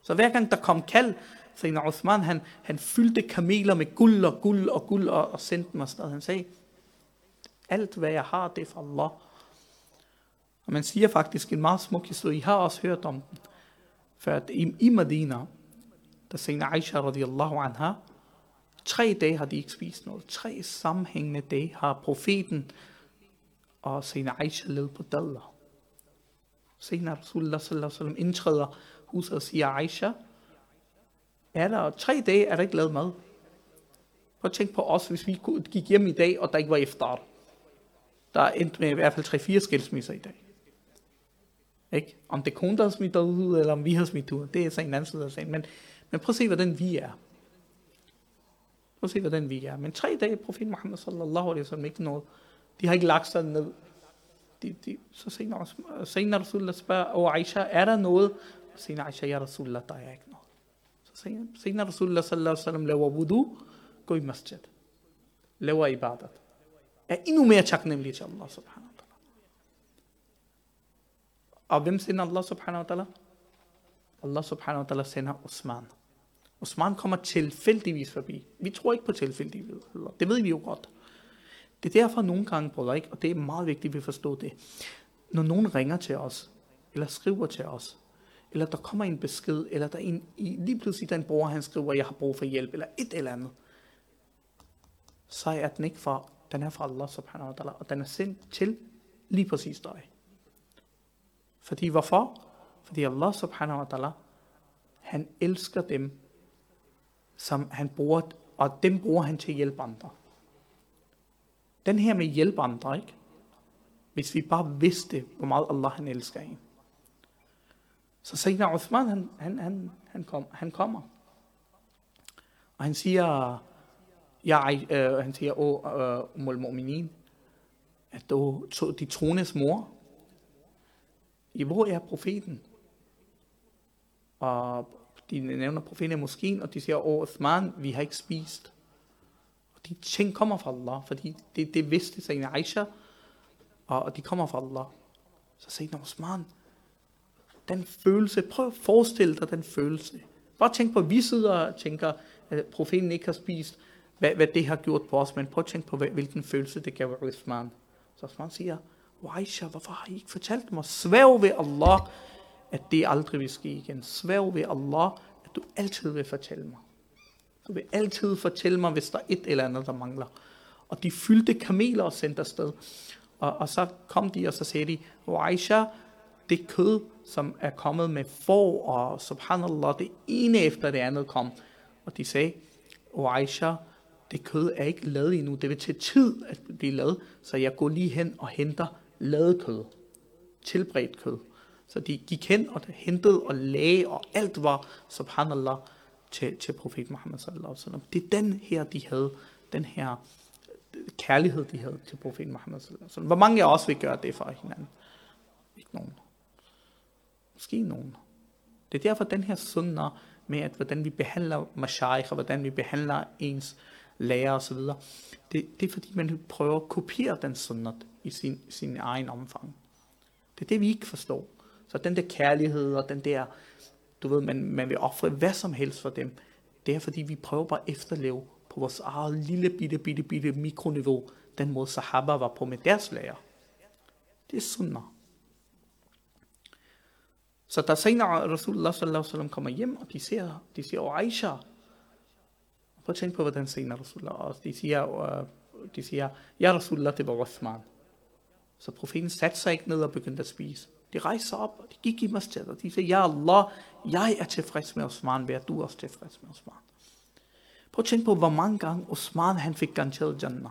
Så hver gang der kom kald, så når Usman, han, han fyldte kameler med guld og guld og guld og, og sendte dem afsted. Han sagde, alt hvad jeg har, det er fra Allah. Og man siger faktisk en meget smuk historie. I har også hørt om den. For at i, i Medina, der siger Aisha radiallahu anha, tre dage har de ikke spist noget. Tre sammenhængende dage har profeten og Sayyidina Aisha led på dadler. Sayyidina Rasulullah sallallahu alaihi wasallam indtræder huset og siger, Aisha, er der tre dage, er der ikke lavet mad? Prøv at tænke på os, hvis vi gik hjem i dag, og der ikke var efter. Der er endt med i hvert fald tre-fire skilsmisser i dag. Ikke? Om det er kun, der har smidt ud, eller om vi har smidt ud, det er så en anden side af sagen. Men, men prøv at se, hvordan vi er. Prøv at se, hvordan vi er. Men tre dage, profet Muhammad sallallahu alaihi wasallam, ikke noget. De har ikke lagt sig ned. De, de, så senere, senere Rasulullah spørger, og Aisha, er der noget? Og senere Aisha, ja Rasulullah, der er ikke noget. Så senere, senere Rasulullah sallallahu alaihi wasallam laver wudu, gå i masjid. Laver ibadat. Er endnu mere taknemmelig til Allah subhanahu wa ta'ala. Og hvem sender Allah subhanahu wa ta'ala? Allah subhanahu wa ta'ala sender Osman. Osman kommer tilfældigvis forbi. Vi tror ikke på tilfældigvis. Det ved vi jo godt. Det er derfor nogle gange, brødre, ikke? og det er meget vigtigt, at vi forstår det. Når nogen ringer til os, eller skriver til os, eller der kommer en besked, eller der er en, lige pludselig den bror, han skriver, jeg har brug for hjælp, eller et eller andet, så er den ikke fra, den er fra Allah subhanahu wa ta'ala, og den er sendt til lige præcis dig. Fordi hvorfor? Fordi Allah subhanahu wa ta'ala, han elsker dem, som han bruger, og dem bruger han til at hjælpe andre. Den her med at hjælpe andre, ikke? Hvis vi bare vidste, hvor meget Allah han elsker en. Så Sayyidina Uthman, han, han, han, han, kom, han kommer. Og han siger, jeg, øh, han siger, åh, øh, Umul Mu'minin, at du, de troendes mor, i hvor er profeten? Og de nævner profeten i moskeen, og de siger, åh, Uthman, vi har ikke spist. Og de ting kommer fra Allah, fordi det, det vidste sig Aisha, og de kommer fra Allah. Så siger Uthman, den følelse, prøv at forestille dig den følelse. Bare tænk på, at vi sidder og tænker, at profeten ikke har spist, hvad, hvad det har gjort på os, men prøv at tænke på, hvilken følelse det gav Uthman. Så Uthman siger, Aisha, hvorfor har I ikke fortalt mig? Svæv ved Allah, at det aldrig vil ske igen. Svæv ved Allah, at du altid vil fortælle mig. Du vil altid fortælle mig, hvis der er et eller andet, der mangler. Og de fyldte kameler og sendte afsted. Og, og så kom de, og så sagde de, Aisha, det kød, som er kommet med for, og subhanallah, det ene efter det andet kom. Og de sagde, Aisha, det kød er ikke lavet endnu, det vil tage tid at blive lavet, så jeg går lige hen og henter lavet kød, Tilbredt kød. Så de gik hen og hentede og lagde, og alt var, subhanallah, til, til profet Muhammad sallallahu alaihi wasallam. Det er den her, de havde, den her øh, kærlighed, de havde til profet Muhammad sallallahu alaihi wasallam. Hvor mange af os vil gøre det for hinanden? Ikke nogen. Måske nogen. Det er derfor den her sunnah med, at hvordan vi behandler mashaykh, og hvordan vi behandler ens lærer osv., det, det er fordi, man prøver at kopiere den sunnah i sin, sin egen omfang. Det er det, vi ikke forstår. Så den der kærlighed og den der, du ved, man, man vil ofre hvad som helst for dem, det er fordi, vi prøver bare at efterleve på vores eget lille bitte, bitte, bitte mikroniveau, den måde sahaba var på med deres lærer. Det er sunnah. Så da senere Rasulullah sallallahu alaihi wasallam kommer hjem, og de ser, de siger, oh, Aisha, prøv at tænke på, hvordan senere Rasulullah, og de siger, uh, de siger, ja Rasulullah, det var Uthman. Så profeten satte sig ikke ned og begyndte at spise. De rejste sig op, og de gik i masjid, og de sagde, ja Allah, jeg er tilfreds med Osman, vær du også tilfreds med Osman. Prøv at tænke på, hvor mange gange Osman han fik garanteret Jannah.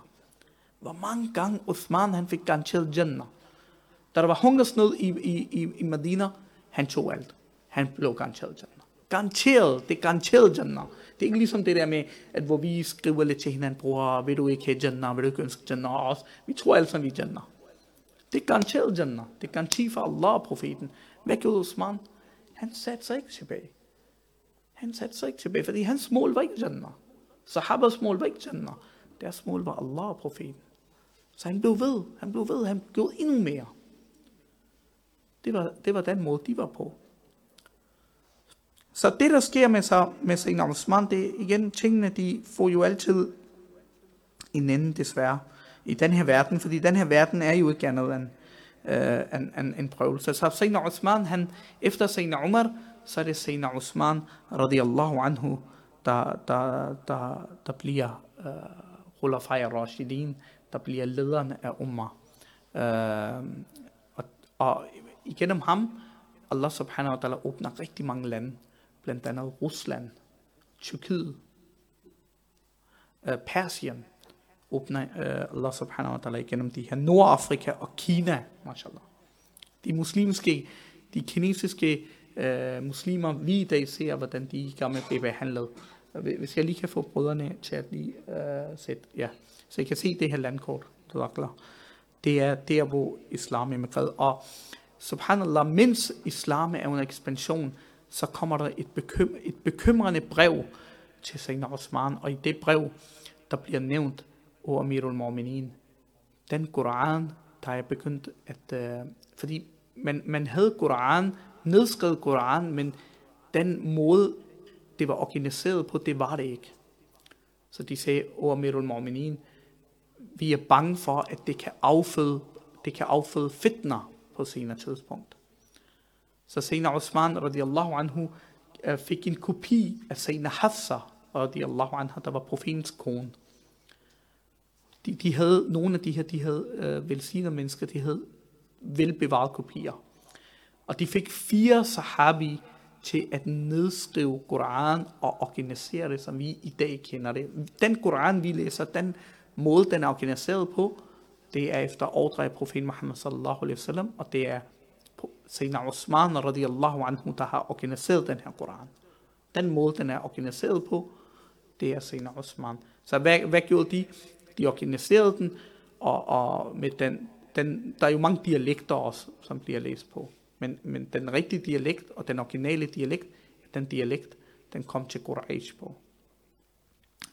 Hvor mange gange Osman han fik garanteret Jannah. Da der var hungersnød i, i, i, i Medina, han tog alt. Han blev garanteret Jannah. Garanteret, det er garanteret Jannah. Det er ikke ligesom det der med, at hvor vi skriver lidt til hinanden, bror, vil du ikke have Jannah, vil du ikke ønske Jannah også? Vi tror alle sammen, vi er Jannah. Det er garanteret Jannah. Det er garanti for Allah og profeten. Hvad gjorde Osman? Han satte sig ikke tilbage. Han satte sig ikke tilbage, fordi hans mål var ikke Jannah. Sahabas mål var ikke Jannah. Deres mål var Allah og profeten. Så han blev ved, han blev ved, han gjorde endnu mere. Det var, det var den måde, de var på. Så det, der sker med, sig, med Sayyidina Osman, det er igen, tingene, de får jo altid en ende, desværre, i den her verden, fordi den her verden er jo ikke andet end øh, uh, en, en, en prøvelse. Så Sayyidina Osman, han, efter Sayyidina Umar, så er det Sayyidina Osman, radiyallahu anhu, der, der, der, der bliver uh, Khulafai Rashidin, der bliver lederen af Umar. Uh, øh, og, og igennem ham, Allah subhanahu wa ta'ala åbner rigtig mange lande, blandt andet Rusland, Tyrkiet, uh, Persien, åbner øh, Allah subhanahu wa ta'ala igennem de her Nordafrika og Kina, mashallah. De muslimske, de kinesiske øh, muslimer, vi i dag ser, hvordan de i gamle blev behandlet. Hvis jeg lige kan få brødrene til at lige øh, sætte, ja, så I kan se det her landkort, det er der, hvor islam er Og subhanallah, mens islam er under ekspansion, så kommer der et, bekym et bekymrende brev til Sayyidina Osman, og i det brev, der bliver nævnt, O Amirul Mu'minin, den Koran, der er begyndt at, Øh, fordi man, man havde Koran, nedskrevet Koran, men den måde, det var organiseret på, det var det ikke. Så de sagde, O Amirul Mu'minin, vi er bange for, at det kan afføde, det kan afføde fitner på senere tidspunkt. Så senere Osman radiallahu anhu øh, fik en kopi af senere Hafsa radiallahu anha, der var profetens kone. De, de havde, nogle af de her, de havde øh, velsignede mennesker, de havde velbevarede kopier. Og de fik fire sahabi til at nedskrive Koranen og organisere det, som vi i dag kender det. Den Koran, vi læser, den måde, den er organiseret på, det er efter ordre af profeten Muhammad sallallahu alaihi wasallam, og det er Sayyidina Osman radiyallahu anhu, der har organiseret den her Koran. Den måde, den er organiseret på, det er Sayyidina Osman. Så hvad, hvad gjorde de? De organiserede den, og, og med den, den, der er jo mange dialekter også, som bliver læst på. Men, men den rigtige dialekt og den originale dialekt, den dialekt, den kom til Quraysh på.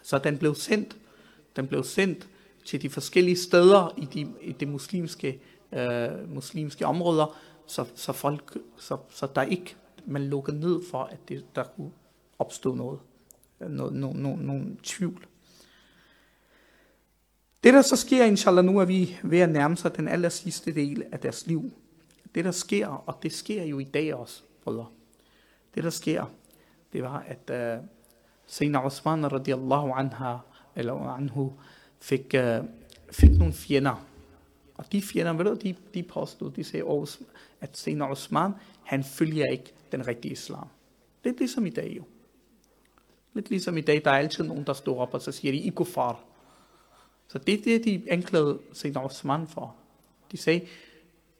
Så den blev sendt, den blev sendt til de forskellige steder i de, i de muslimske, øh, muslimske områder, så, så, folk, så, så der ikke, man lukkede ned for, at det, der kunne opstå noget, øh, noget, noget, noget, noget tvivl. Det der så sker, inshallah, nu er vi ved at nærme sig den aller sidste del af deres liv. Det der sker, og det sker jo i dag også, brødre. Det der sker, det var, at uh, Sayyidina Osman radiallahu anha, eller anhu, fik, uh, fik nogle fjender. Og de fjender, ved du, de, de påstod, de sagde, at Sayyidina Osman, han følger ikke den rigtige islam. Det er ligesom i dag jo. Lidt ligesom i dag, der er altid nogen, der står op, og så siger de, I kuffar. Så det er det, de anklagede Sayyidina Osman for. De sagde,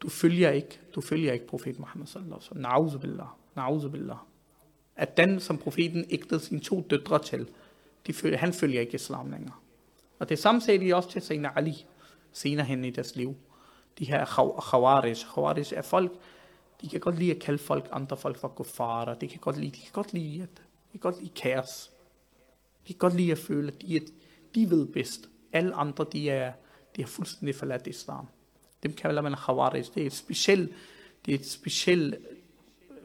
du følger ikke, du følger ikke profeten Muhammed sallallahu alaihi wasallam. Nauzubillah. At den, som profeten ægtede sine to døtre til, de følger, han følger ikke islam længere. Og det samme sagde de også til Sayyidina Ali, senere hen i deres liv. De her khawarij. Khawarij er folk, de kan godt lide at kalde folk, andre folk for kuffara. De kan godt lide, de kan godt lide, at, de kan godt lide kaos. De kan godt lide at føle, at de, de ved bedst. Alle andre, de er, de har fuldstændig forladt islam. Dem kalder man khawarij. Det er et specielt, det er et specielt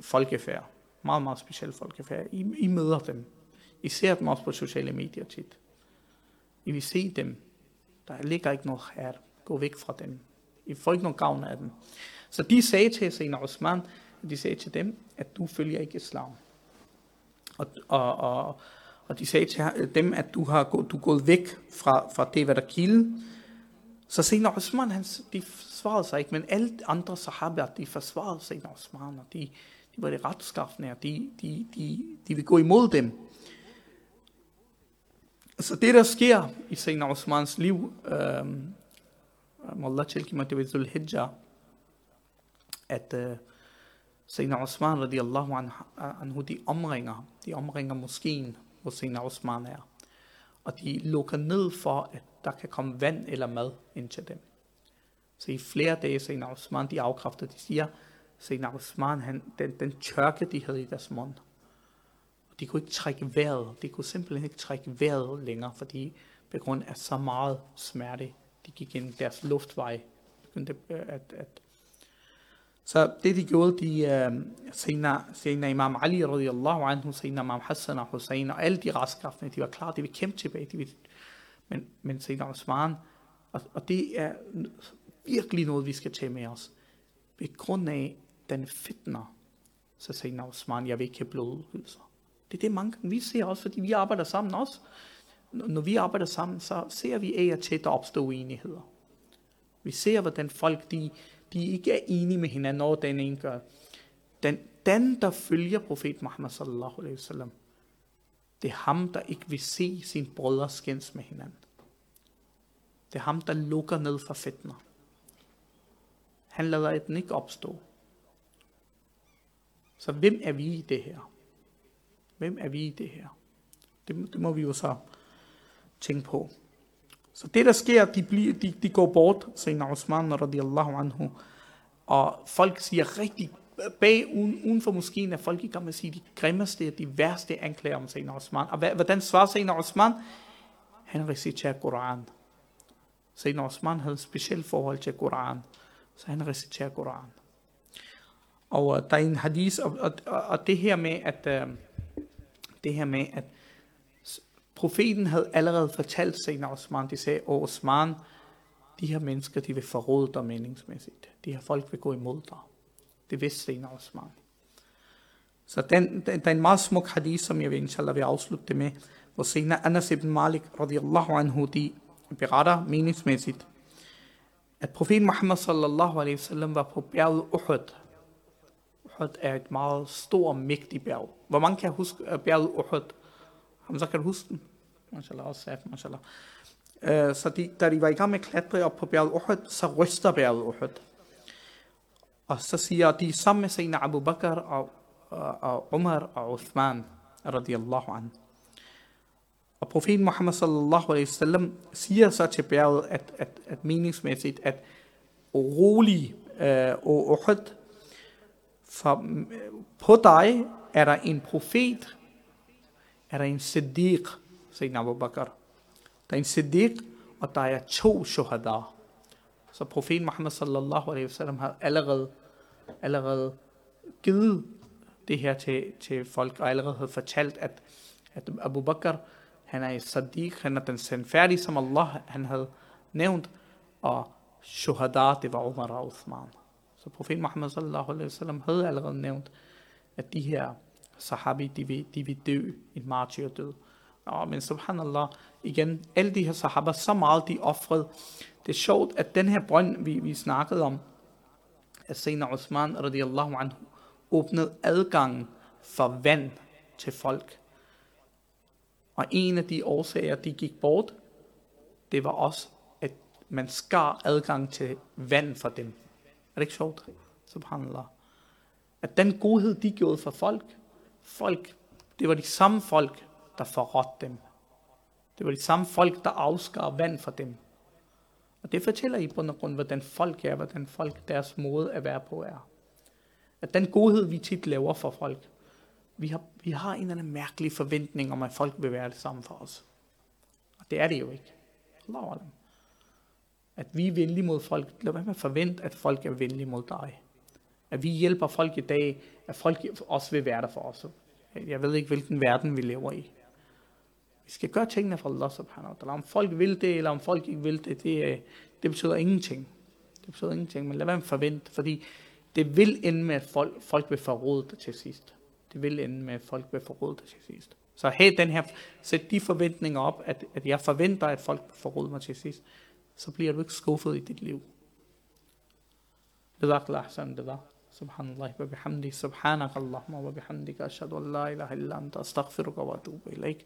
folkefærd. Meget, meget specielt folkefærd. I, I møder dem. I ser dem også på sociale medier tit. I vil se dem. Der ligger ikke noget her. Gå væk fra dem. I får ikke nogen gavn af dem. Så de sagde til Sina Osman, de sagde til dem, at du følger ikke islam. Og, og, og, og de sagde til dem, at du har du er gået væk fra, fra det, hvad der kilden. Så Sina Osman, han, de forsvarede sig ikke, men alle andre sahaber, de forsvarede Sina Osman, og de, de var det retskaffende, og de, de, de, de ville gå imod dem. Så det, der sker i Sina Osmans liv, øh, må Allah tilgive mig, det var Zul Hijjah, at øh, uh, Sayyidina Osman radiallahu anhu, de omringer, de omringer moskeen, hvor Sayyidina Osman er. Og de lukker ned for, at der kan komme vand eller mad ind til dem. Så i flere dage, Sayyidina Osman, de afkræfter, de siger, Sayyidina Osman, han, den, den tørke, de havde i deres mund, de kunne ikke trække vejret. De kunne simpelthen ikke trække vejret længere, fordi på grund af så meget smerte, de gik ind deres luftvej, begyndte øh, at, at så det de gjorde, de øh, uh, senere, senere Imam Ali radiyallahu anhu, senere Imam Hassan og Hussein, og alle de raskræftene, de var klar, de ville kæmpe tilbage, de ville, men, men senere Osman, og, og det er virkelig noget, vi skal tage med os. Ved grund af den fitner, så senere Osman, jeg vil ikke have blodudgydelser. Det er det mange gange, vi ser også, fordi vi arbejder sammen også. Når vi arbejder sammen, så ser vi af og til, at der opstår uenigheder. Vi ser, hvordan folk, de, de ikke er enige med hinanden, når den ene gør. Den, den, der følger profet Muhammad sallallahu alaihi wasallam, det er ham, der ikke vil se sin brødre skændes med hinanden. Det er ham, der lukker ned for fitner. Han lader den ikke opstå. Så hvem er vi i det her? Hvem er vi i det her? Det, det må vi jo så tænke på. Så det der sker, de, bliver, de, de går bort, Sayyidina Osman radiallahu anhu, og folk siger rigtig, bag uden, uden for moskeen er folk i gang med at sige de grimmeste, og de værste anklager om Sayyidina Osman. Og hvad, hvordan svarer Sayyidina Osman? Han reciterer Koran. Sayyidina Osman havde et specielt forhold til Koran, så han reciterer Koran. Og uh, der er en hadith, og, og, og det her med, at uh, det her med, at profeten havde allerede fortalt sig, Osman, de sagde, åh Osman, de her mennesker, de vil forråde dig meningsmæssigt. De her folk vil gå imod dig. Det vidste senere Osman. Så den, den, der er en meget smuk hadith, som jeg vil, inshallah, vil afslutte det med, hvor senere Anas ibn Malik, radiyallahu anhu, de beretter meningsmæssigt, at profeten Muhammad sallallahu alaihi wasallam var på bjerget Uhud. Uhud er et meget stort og mægtigt bjerg. Hvor mange kan huske øh, bjerget Uhud? Hamza, kan du huske den? Mashallah, også saf, mashallah. Uh, så de, da de var i gang med at klatre op på bjerget Uhud, så ryster bjerget Uhud. Og så siger de sammen med sine Abu Bakr og, og, og Umar og Uthman, radiyallahu anhu. Og profeten Muhammad sallallahu alaihi wasallam siger så til bjerget, at, at, at meningsmæssigt, at rolig øh, og Uhud, for på dig er der en profet, er der en siddiq, siger Abu Bakr. Der er en siddiq, og der er to shuhada. Så profeten Muhammad sallallahu alaihi wasallam har allerede, allerede givet det her til, til folk, og allerede har fortalt, at, at Abu Bakr, han er Sadiq, han er den sandfærdige, som Allah han havde nævnt, og shuhada, det var Umar og Uthman. Så profeten Muhammad sallallahu alaihi wasallam havde allerede nævnt, at de her sahabi, de vil, de vil dø en martyrdød. Og, men subhanallah, igen, alle de her sahaba, så meget de offrede. Det er sjovt, at den her brønd, vi, vi snakkede om, at Sena Osman radiallahu anhu, åbnede adgangen for vand til folk. Og en af de årsager, de gik bort, det var også, at man skar adgang til vand for dem. Er det ikke sjovt? Subhanallah. At den godhed, de gjorde for folk, folk, det var de samme folk, der forrådte dem. Det var de samme folk, der afskar vand for dem. Og det fortæller i bund og grund, hvordan folk er, hvordan folk, deres måde at være på er. At den godhed, vi tit laver for folk, vi har, vi har en eller anden mærkelig forventning om, at folk vil være det samme for os. Og det er det jo ikke. At vi er venlige mod folk. Lad være med at forvente, at folk er venlige mod dig. At vi hjælper folk i dag, at folk også vil være der for os. Jeg ved ikke, hvilken verden vi lever i. Vi skal gøre tingene for Allah subhanahu wa ta'ala. Om folk vil det, eller om folk ikke vil det, det, øh, det betyder ingenting. Det betyder ingenting, men lad være med forvente, fordi det vil ende med, at folk, folk vil forråde dig til sidst. Det vil ende med, at folk vil forråde dig til sidst. Så hey, den her, sæt de forventninger op, at, at jeg forventer, at folk vil forråde mig til sidst. Så bliver du ikke skuffet i dit liv. Det er klart, sådan det var. سبحان الله وبحمده سبحانك اللهم وبحمدك أشهد أن لا إله إلا أنت أستغفرك وأتوب إليك.